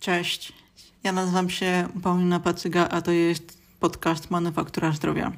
Cześć, ja nazywam się Paulina Pacyga, a to jest podcast Manufaktura Zdrowia.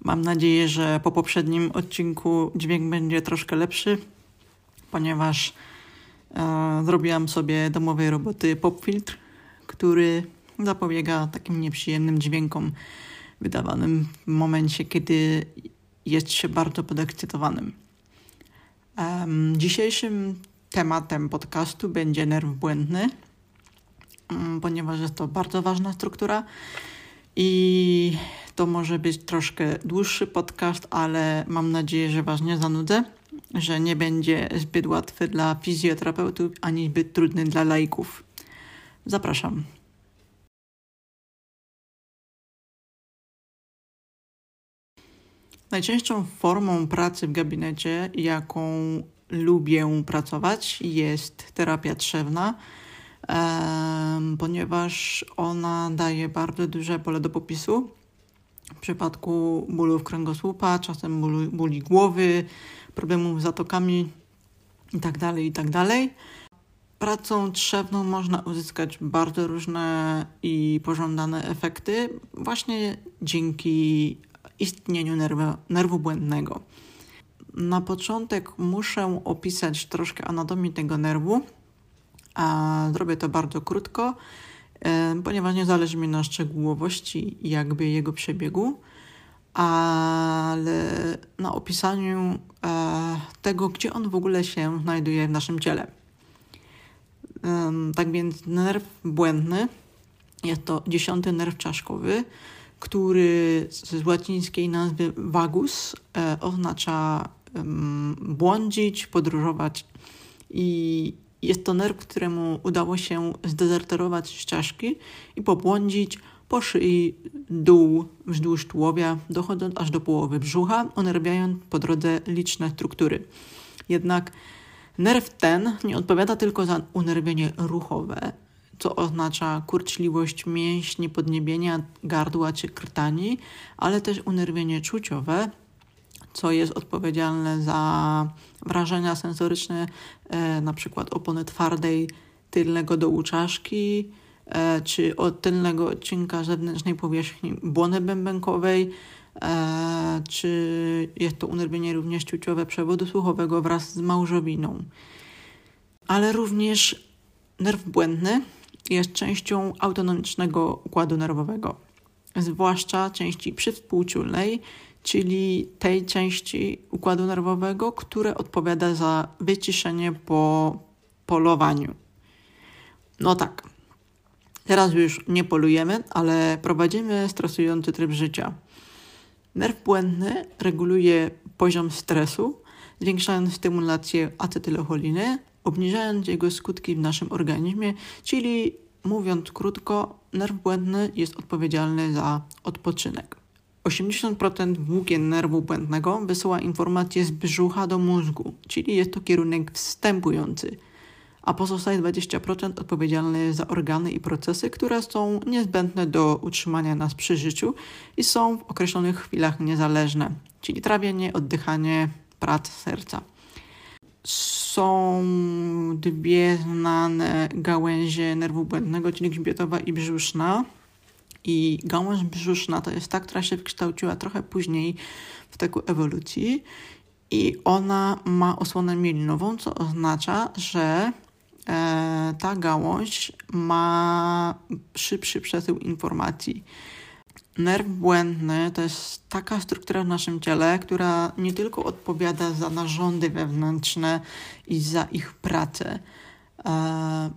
Mam nadzieję, że po poprzednim odcinku dźwięk będzie troszkę lepszy, ponieważ e, zrobiłam sobie domowej roboty popfiltr, który zapobiega takim nieprzyjemnym dźwiękom wydawanym w momencie, kiedy jest się bardzo podekscytowanym. Um, dzisiejszym tematem podcastu będzie nerw błędny, um, ponieważ jest to bardzo ważna struktura i to może być troszkę dłuższy podcast, ale mam nadzieję, że Was nie zanudzę, że nie będzie zbyt łatwy dla fizjoterapeutów ani zbyt trudny dla laików. Zapraszam. Najczęstszą formą pracy w gabinecie, jaką lubię pracować, jest terapia trzewna, ponieważ ona daje bardzo duże pole do popisu. W przypadku bólów kręgosłupa, czasem bólu, bóli głowy, problemów z zatokami itd., tak itd. Tak Pracą trzewną można uzyskać bardzo różne i pożądane efekty właśnie dzięki istnieniu nerwu, nerwu błędnego. Na początek muszę opisać troszkę anatomii tego nerwu, a zrobię to bardzo krótko, e, ponieważ nie zależy mi na szczegółowości jakby jego przebiegu, ale na opisaniu e, tego, gdzie on w ogóle się znajduje w naszym ciele. Tak więc nerw błędny jest to dziesiąty nerw czaszkowy, który z łacińskiej nazwy vagus e, oznacza błądzić, podróżować i jest to nerw, któremu udało się zdezerterować czaszki i pobłądzić po szyi dół wzdłuż tułowia, dochodząc aż do połowy brzucha, unerwiając po drodze liczne struktury. Jednak nerw ten nie odpowiada tylko za unerwienie ruchowe, co oznacza kurczliwość mięśni podniebienia, gardła czy krtani, ale też unerwienie czuciowe, co jest odpowiedzialne za wrażenia sensoryczne, e, na przykład opony twardej tylnego dołu czaszki, e, czy od tylnego odcinka zewnętrznej powierzchni błony bębenkowej, e, czy jest to unerwienie również czuciowe przewodu słuchowego wraz z małżowiną. Ale również nerw błędny jest częścią autonomicznego układu nerwowego, zwłaszcza części przywspółczulnej, czyli tej części układu nerwowego, które odpowiada za wyciszenie po polowaniu. No tak, teraz już nie polujemy, ale prowadzimy stresujący tryb życia. Nerw błędny reguluje poziom stresu, zwiększając stymulację acetylocholiny, obniżając jego skutki w naszym organizmie, czyli mówiąc krótko, nerw błędny jest odpowiedzialny za odpoczynek. 80% włókien nerwu błędnego wysyła informacje z brzucha do mózgu, czyli jest to kierunek wstępujący, a pozostałe 20% odpowiedzialne za organy i procesy, które są niezbędne do utrzymania nas przy życiu i są w określonych chwilach niezależne, czyli trawienie, oddychanie, prac serca. Są dwie znane gałęzie nerwu błędnego, czyli grzbietowa i brzuszna. I gałąź brzuszna to jest ta, która się wykształciła trochę później w toku ewolucji i ona ma osłonę mielinową, co oznacza, że e, ta gałąź ma szybszy przesył informacji. Nerw błędny to jest taka struktura w naszym ciele, która nie tylko odpowiada za narządy wewnętrzne i za ich pracę. E,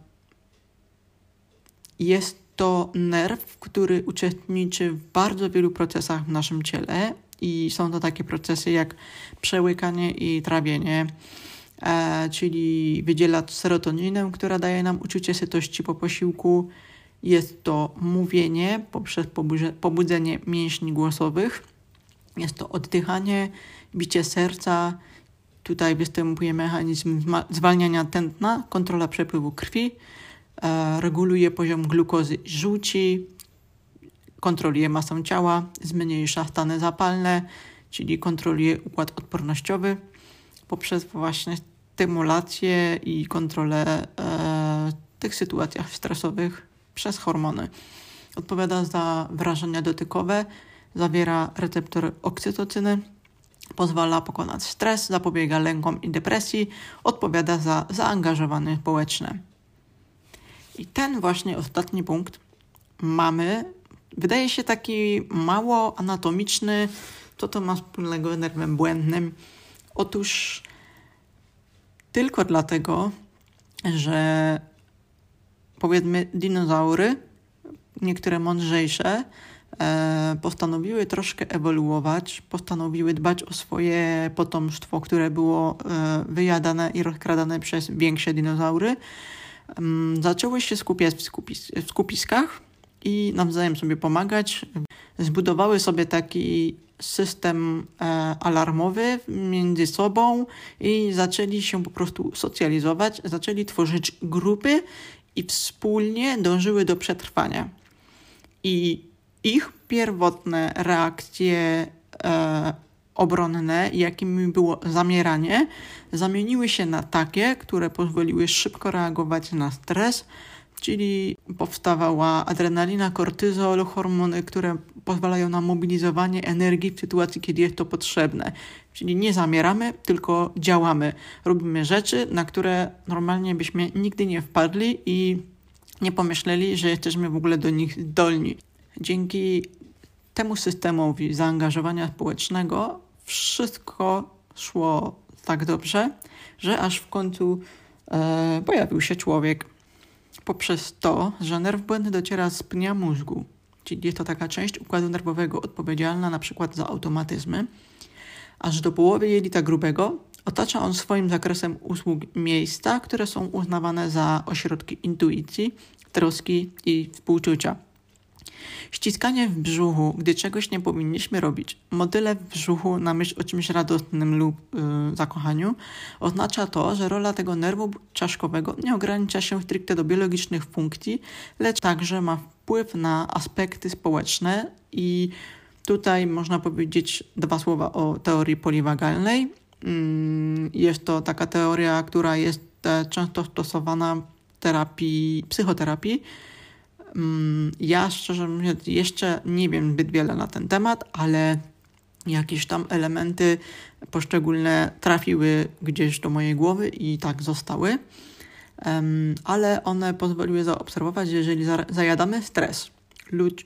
jest to nerw, który uczestniczy w bardzo wielu procesach w naszym ciele i są to takie procesy jak przełykanie i trawienie, e, czyli wydziela serotoninę, która daje nam uczucie sytości po posiłku. Jest to mówienie poprzez pobudzenie mięśni głosowych. Jest to oddychanie, bicie serca. Tutaj występuje mechanizm zwalniania tętna, kontrola przepływu krwi reguluje poziom glukozy żółci, kontroluje masę ciała, zmniejsza stany zapalne, czyli kontroluje układ odpornościowy poprzez właśnie stymulację i kontrolę e, tych sytuacjach stresowych przez hormony. Odpowiada za wrażenia dotykowe, zawiera receptor oksytocyny, pozwala pokonać stres, zapobiega lękom i depresji, odpowiada za zaangażowanie społeczne. I ten właśnie ostatni punkt mamy, wydaje się taki mało anatomiczny, co to ma wspólnego z nerwem błędnym. Otóż tylko dlatego, że powiedzmy dinozaury, niektóre mądrzejsze, e, postanowiły troszkę ewoluować, postanowiły dbać o swoje potomstwo, które było e, wyjadane i rozkradane przez większe dinozaury. Zaczęły się skupiać w, skupis w skupiskach i nawzajem sobie pomagać. Zbudowały sobie taki system e, alarmowy między sobą i zaczęli się po prostu socjalizować, zaczęli tworzyć grupy i wspólnie dążyły do przetrwania. I ich pierwotne reakcje e, obronne, jakimi było zamieranie, zamieniły się na takie, które pozwoliły szybko reagować na stres, czyli powstawała adrenalina, kortyzol, hormony, które pozwalają na mobilizowanie energii w sytuacji, kiedy jest to potrzebne. Czyli nie zamieramy, tylko działamy. Robimy rzeczy, na które normalnie byśmy nigdy nie wpadli i nie pomyśleli, że jesteśmy w ogóle do nich zdolni. Dzięki temu systemowi zaangażowania społecznego wszystko szło tak dobrze, że aż w końcu e, pojawił się człowiek poprzez to, że nerw błędny dociera z pnia mózgu, czyli jest to taka część układu nerwowego odpowiedzialna na przykład za automatyzmy, aż do połowy jelita grubego otacza on swoim zakresem usług miejsca, które są uznawane za ośrodki intuicji, troski i współczucia. Ściskanie w brzuchu, gdy czegoś nie powinniśmy robić, motyle w brzuchu na myśl o czymś radosnym lub yy, zakochaniu, oznacza to, że rola tego nerwu czaszkowego nie ogranicza się stricte do biologicznych funkcji, lecz także ma wpływ na aspekty społeczne. I tutaj można powiedzieć dwa słowa o teorii poliwagalnej. Yy, jest to taka teoria, która jest e, często stosowana w terapii, psychoterapii, Mm, ja szczerze mówiąc jeszcze nie wiem zbyt wiele na ten temat, ale jakieś tam elementy poszczególne trafiły gdzieś do mojej głowy i tak zostały. ale one pozwoliły zaobserwować, że jeżeli zajadamy stres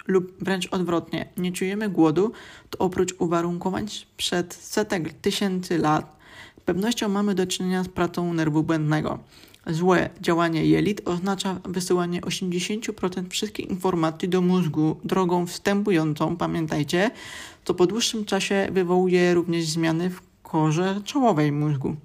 lub, wręcz odwrotnie, nie czujemy głodu, to oprócz uwarunkowań przed setek tysięcy lat, z pewnością mamy do czynienia z pracą nerwu błędnego. Złe działanie jelit oznacza wysyłanie 80% wszystkich informacji do mózgu drogą wstępującą, pamiętajcie, co po dłuższym czasie wywołuje również zmiany w korze czołowej mózgu.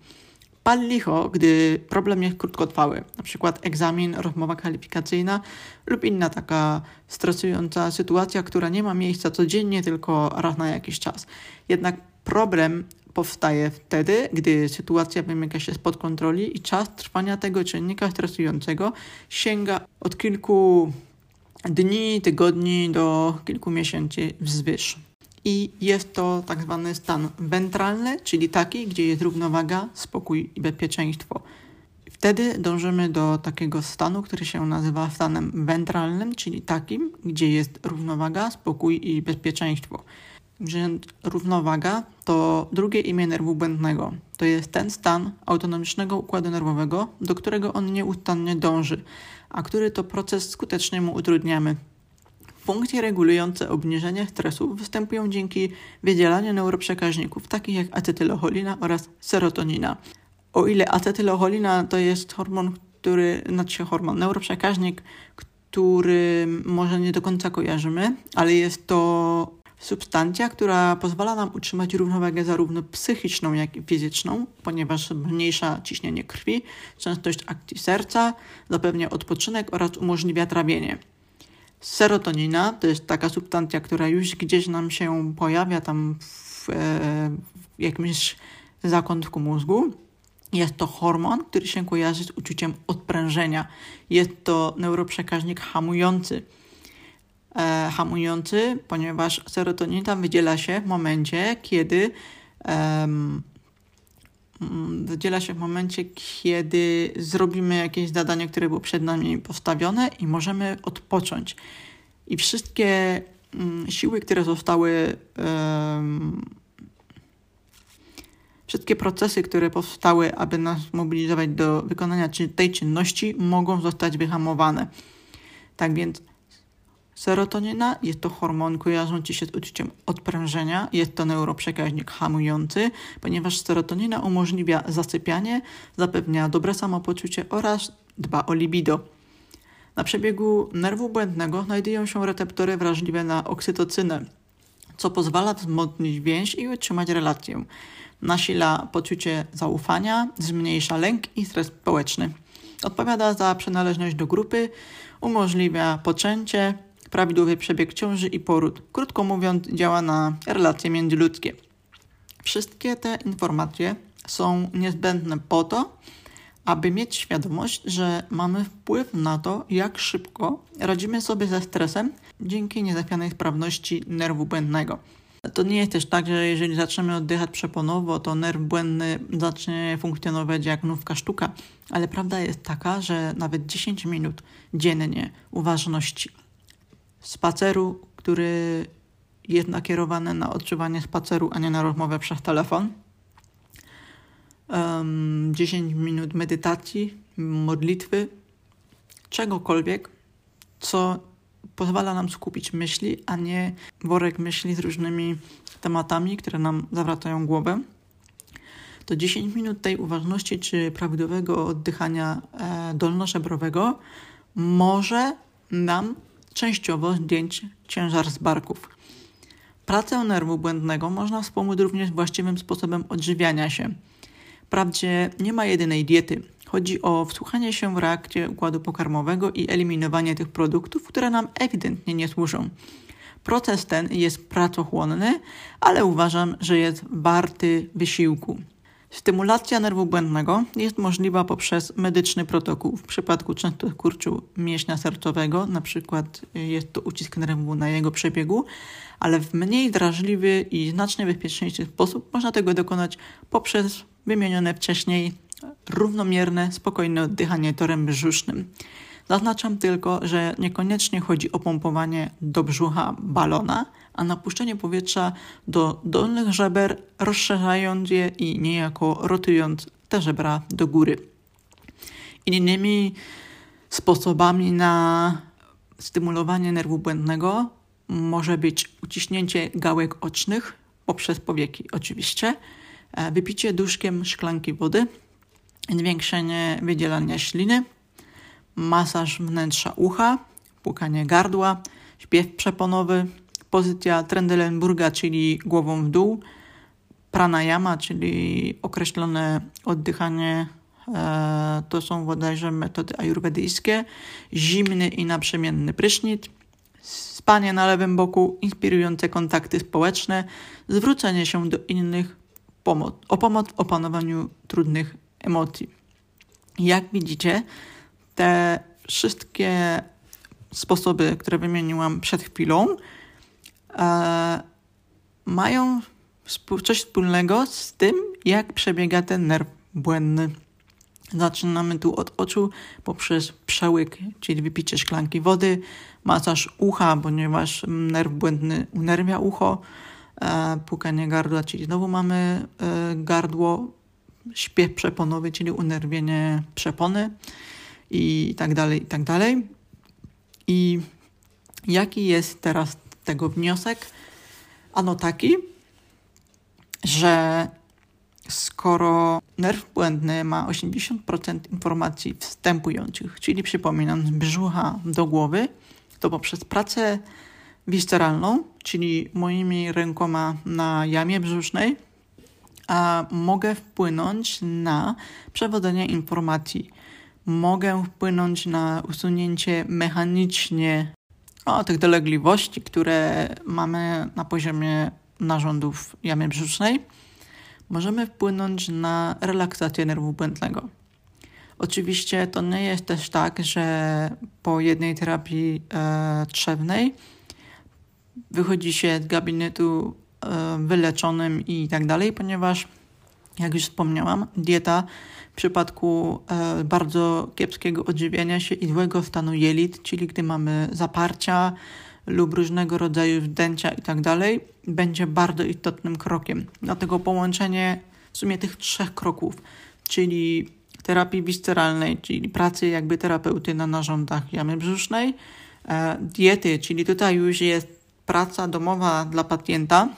Pal licho, gdy problem jest krótkotrwały, przykład egzamin, rozmowa kwalifikacyjna lub inna taka stresująca sytuacja, która nie ma miejsca codziennie, tylko raz na jakiś czas. Jednak problem powstaje wtedy, gdy sytuacja wymyka się spod kontroli i czas trwania tego czynnika stresującego sięga od kilku dni, tygodni do kilku miesięcy wzwyż. I jest to tak zwany stan wentralny, czyli taki, gdzie jest równowaga, spokój i bezpieczeństwo. Wtedy dążymy do takiego stanu, który się nazywa stanem wentralnym, czyli takim, gdzie jest równowaga, spokój i bezpieczeństwo że równowaga to drugie imię nerwu błędnego. To jest ten stan autonomicznego układu nerwowego, do którego on nieustannie dąży, a który to proces skutecznie mu utrudniamy. Funkcje regulujące obniżenie stresu występują dzięki wydzielaniu neuroprzekaźników, takich jak acetylocholina oraz serotonina. O ile acetylocholina to jest hormon, który, znaczy hormon, neuroprzekaźnik, który może nie do końca kojarzymy, ale jest to substancja, która pozwala nam utrzymać równowagę zarówno psychiczną, jak i fizyczną, ponieważ zmniejsza ciśnienie krwi, częstość akcji serca, zapewnia odpoczynek oraz umożliwia trawienie. Serotonina to jest taka substancja, która już gdzieś nam się pojawia tam w, e, w jakimś zakątku mózgu. Jest to hormon, który się kojarzy z uczuciem odprężenia. Jest to neuroprzekaźnik hamujący e, hamujący, ponieważ serotonina wydziela się w momencie, kiedy mm, wydziela się w momencie, kiedy zrobimy jakieś zadanie, które było przed nami postawione i możemy odpocząć. I wszystkie mm, siły, które zostały, wszystkie procesy, które powstały, aby nas mobilizować do wykonania tej czynności, mogą zostać wyhamowane. Tak więc Serotonina jest to hormon kojarzący się z uczuciem odprężenia, jest to neuroprzekaźnik hamujący, ponieważ serotonina umożliwia zasypianie, zapewnia dobre samopoczucie oraz dba o libido. Na przebiegu nerwu błędnego znajdują się receptory wrażliwe na oksytocynę, co pozwala wzmocnić więź i utrzymać relację. Nasila poczucie zaufania, zmniejsza lęk i stres społeczny. Odpowiada za przynależność do grupy, umożliwia poczęcie, prawidłowy przebieg ciąży i poród. Krótko mówiąc, działa na relacje międzyludzkie. Wszystkie te informacje są niezbędne po to, aby mieć świadomość, że mamy wpływ na to, jak szybko radzimy sobie ze stresem dzięki niezachwianej sprawności nerwu błędnego. To nie jest też tak, że jeżeli zaczniemy oddychać przeponowo, to nerw błędny zacznie funkcjonować jak nówka sztuka, ale prawda jest taka, że nawet 10 minut dziennie uważności spaceru, który jest nakierowany na odczuwanie spaceru, a nie na rozmowę przez telefon. Um, 10 minut medytacji, modlitwy, czegokolwiek, co pozwala nam skupić myśli, a nie worek myśli z różnymi tematami, które nam zawracają głowę. To 10 minut tej uważności czy prawidłowego oddychania e, dolnożebrowego może nam częściowo zdjąć ciężar z barków. Pracę nerwu błędnego można wspomóc również właściwym sposobem odżywiania się. Wprawdzie nie ma jedynej diety. Chodzi o wsłuchanie się w reakcję układu pokarmowego i eliminowanie tych produktów, które nam ewidentnie nie służą. Proces ten jest pracochłonny, ale uważam, że jest warty wysiłku. Stymulacja nerwu błędnego jest możliwa poprzez medyczny protokół. W przypadku często kurczu mięśnia sercowego, na przykład jest to ucisk nerwu na jego przebiegu, ale w mniej drażliwy i znacznie bezpieczniejszy sposób można tego dokonać poprzez wymienione wcześniej równomierne, spokojne oddychanie torem brzusznym. Zaznaczam tylko, że niekoniecznie chodzi o pompowanie do brzucha balona, a napuszczenie powietrza do dolnych żeber, rozszerzając je i niejako rotując te żebra do góry. Innymi sposobami na stymulowanie nerwu błędnego może być uciśnięcie gałek ocznych poprzez powieki, oczywiście, e, wypicie duszkiem szklanki wody, zwiększenie wydzielania śliny, masaż wnętrza ucha, płukanie gardła, śpiew przeponowy, pozycja Trendelenburga, czyli głową w dół, pranayama, czyli określone oddychanie, e, to są bodajże metody ajurwedyjskie, zimny i naprzemienny prysznic, spanie na lewym boku, inspirujące kontakty społeczne, zwrócenie się do innych pomoc, o pomoc w opanowaniu trudnych emocji. Jak widzicie, te wszystkie sposoby, które wymieniłam przed chwilą, e, mają coś wspólnego z tym, jak przebiega ten nerw błędny. Zaczynamy tu od oczu poprzez przełyk, czyli wypicie szklanki wody, masaż ucha, ponieważ nerw błędny unerwia ucho, e, pukanie gardła, czyli znowu mamy e, gardło, śpiew przeponowy, czyli unerwienie przepony i tak dalej, i tak dalej. I jaki jest teraz tego wniosek? Ano taki, że skoro nerw błędny ma 80% informacji wstępujących, czyli przypominam z brzucha do głowy, to poprzez pracę visceralną, czyli moimi rękoma na jamie brzusznej, a mogę wpłynąć na przewodzenie informacji mogę wpłynąć na usunięcie mechanicznie o, tych dolegliwości, które mamy na poziomie narządów jamy brzusznej. Możemy wpłynąć na relaksację nerwu błędnego. Oczywiście to nie jest też tak, że po jednej terapii e, trzewnej wychodzi się z gabinetu e, wyleczonym i tak dalej, ponieważ jak już wspomniałam, dieta w przypadku e, bardzo kiepskiego odżywiania się i złego stanu jelit, czyli gdy mamy zaparcia lub różnego rodzaju zdęcia i tak będzie bardzo istotnym krokiem. Dlatego połączenie w sumie tych trzech kroków, czyli terapii visceralnej, czyli pracy jakby terapeuty na narządach jamy brzusznej, e, diety, czyli tutaj już jest praca domowa dla pacjenta,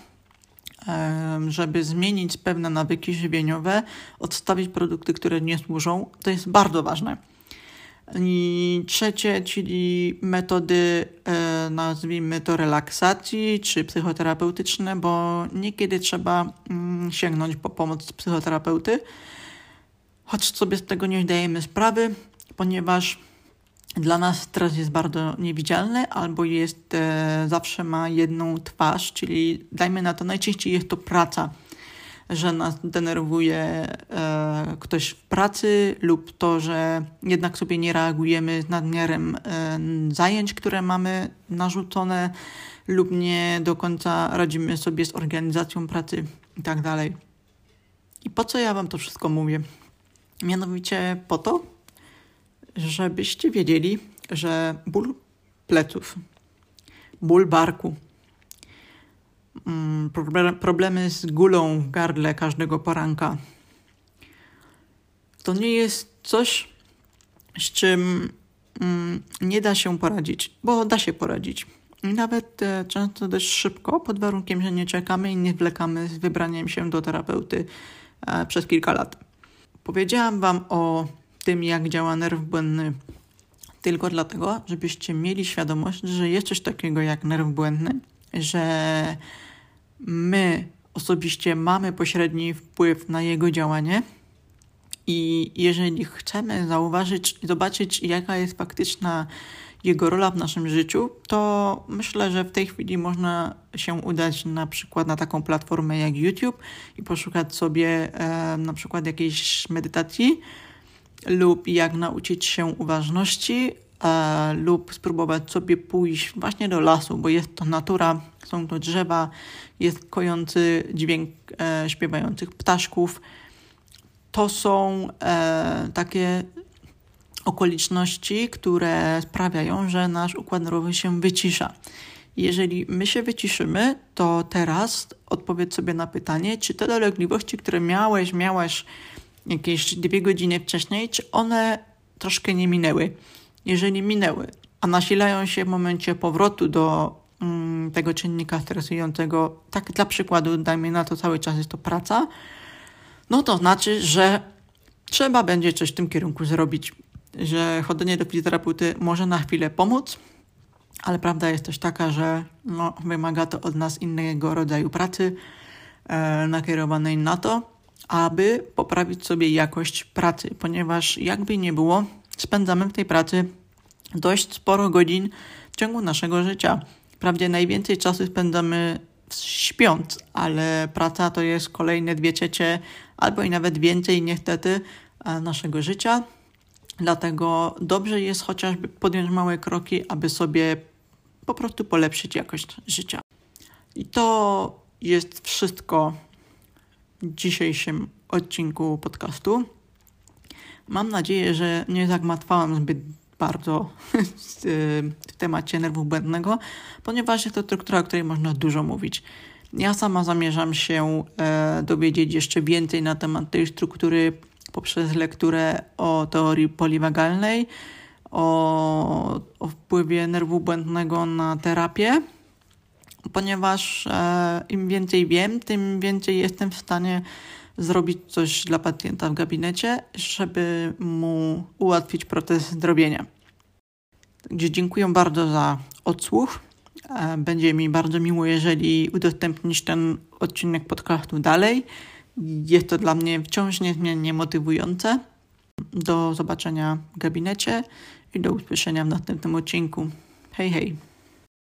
żeby zmienić pewne nawyki żywieniowe, odstawić produkty, które nie służą. To jest bardzo ważne. I trzecie, czyli metody, e, nazwijmy to relaksacji czy psychoterapeutyczne, bo niekiedy trzeba mm, sięgnąć po pomoc psychoterapeuty, choć sobie z tego nie zdajemy sprawy, ponieważ dla nas stres jest bardzo niewidzialny albo jest e, zawsze ma jedną twarz, czyli dajmy na to najczęściej jest to praca, że nas denerwuje e, ktoś w pracy lub to, że jednak sobie nie reagujemy z nadmiarem e, zajęć, które mamy narzucone lub nie do końca radzimy sobie z organizacją pracy i tak. I po co ja wam to wszystko mówię? Mianowicie po to, żebyście wiedzieli, że ból pleców, ból barku, mm, problemy z gulą w gardle każdego poranka, to nie jest coś, z czym mm, nie da się poradzić, bo da się poradzić. I nawet e, często dość szybko, pod warunkiem, że nie czekamy i nie zwlekamy z wybraniem się do terapeuty e, przez kilka lat. Powiedziałam Wam o tym, jak działa nerw błędny, tylko dlatego, żebyście mieli świadomość, że jest coś takiego jak nerw błędny, że my osobiście mamy pośredni wpływ na jego działanie. I jeżeli chcemy zauważyć i zobaczyć, jaka jest faktyczna jego rola w naszym życiu, to myślę, że w tej chwili można się udać na przykład na taką platformę jak YouTube i poszukać sobie e, na przykład jakiejś medytacji, lub jak nauczyć się uważności, e, lub spróbować sobie pójść właśnie do lasu, bo jest to natura, są to drzewa, jest kojący dźwięk e, śpiewających ptaszków. To są e, takie okoliczności, które sprawiają, że nasz układ nerwowy się wycisza. Jeżeli my się wyciszymy, to teraz odpowiedz sobie na pytanie, czy te dolegliwości, które miałeś, miałaś jakieś dwie godziny wcześniej, czy one troszkę nie minęły. Jeżeli minęły, a nasilają się w momencie powrotu do mm, tego czynnika stresującego, tak dla przykładu, dajmy na to cały czas jest to praca, no to znaczy, że trzeba będzie coś w tym kierunku zrobić, że chodzenie do fizjoterapeuty może na chwilę pomóc, ale prawda jest też taka, że no, wymaga to od nas innego rodzaju pracy e, nakierowanej na to, aby poprawić sobie jakość pracy, ponieważ jakby nie było, spędzamy w tej pracy dość sporo godzin w ciągu naszego życia. Wprawdzie najwięcej czasu spędzamy śpiąc, ale praca to jest kolejne dwie trzecie albo i nawet więcej niestety e, naszego życia. Dlatego dobrze jest chociażby podjąć małe kroki, aby sobie po prostu polepszyć jakość życia. I to jest wszystko dzisiejszym odcinku podcastu. Mam nadzieję, że nie zagmatwałam zbyt bardzo w temacie nerwu błędnego, ponieważ jest to struktura, o której można dużo mówić. Ja sama zamierzam się e, dowiedzieć jeszcze więcej na temat tej struktury poprzez lekturę o teorii poliwagalnej, o, o wpływie nerwu błędnego na terapię ponieważ e, im więcej wiem, tym więcej jestem w stanie zrobić coś dla pacjenta w gabinecie, żeby mu ułatwić proces zdrowienia. Także dziękuję bardzo za odsłuch. E, będzie mi bardzo miło, jeżeli udostępnisz ten odcinek podcastu dalej. Jest to dla mnie wciąż niezmiennie motywujące. Do zobaczenia w gabinecie i do usłyszenia w następnym odcinku. Hej, hej.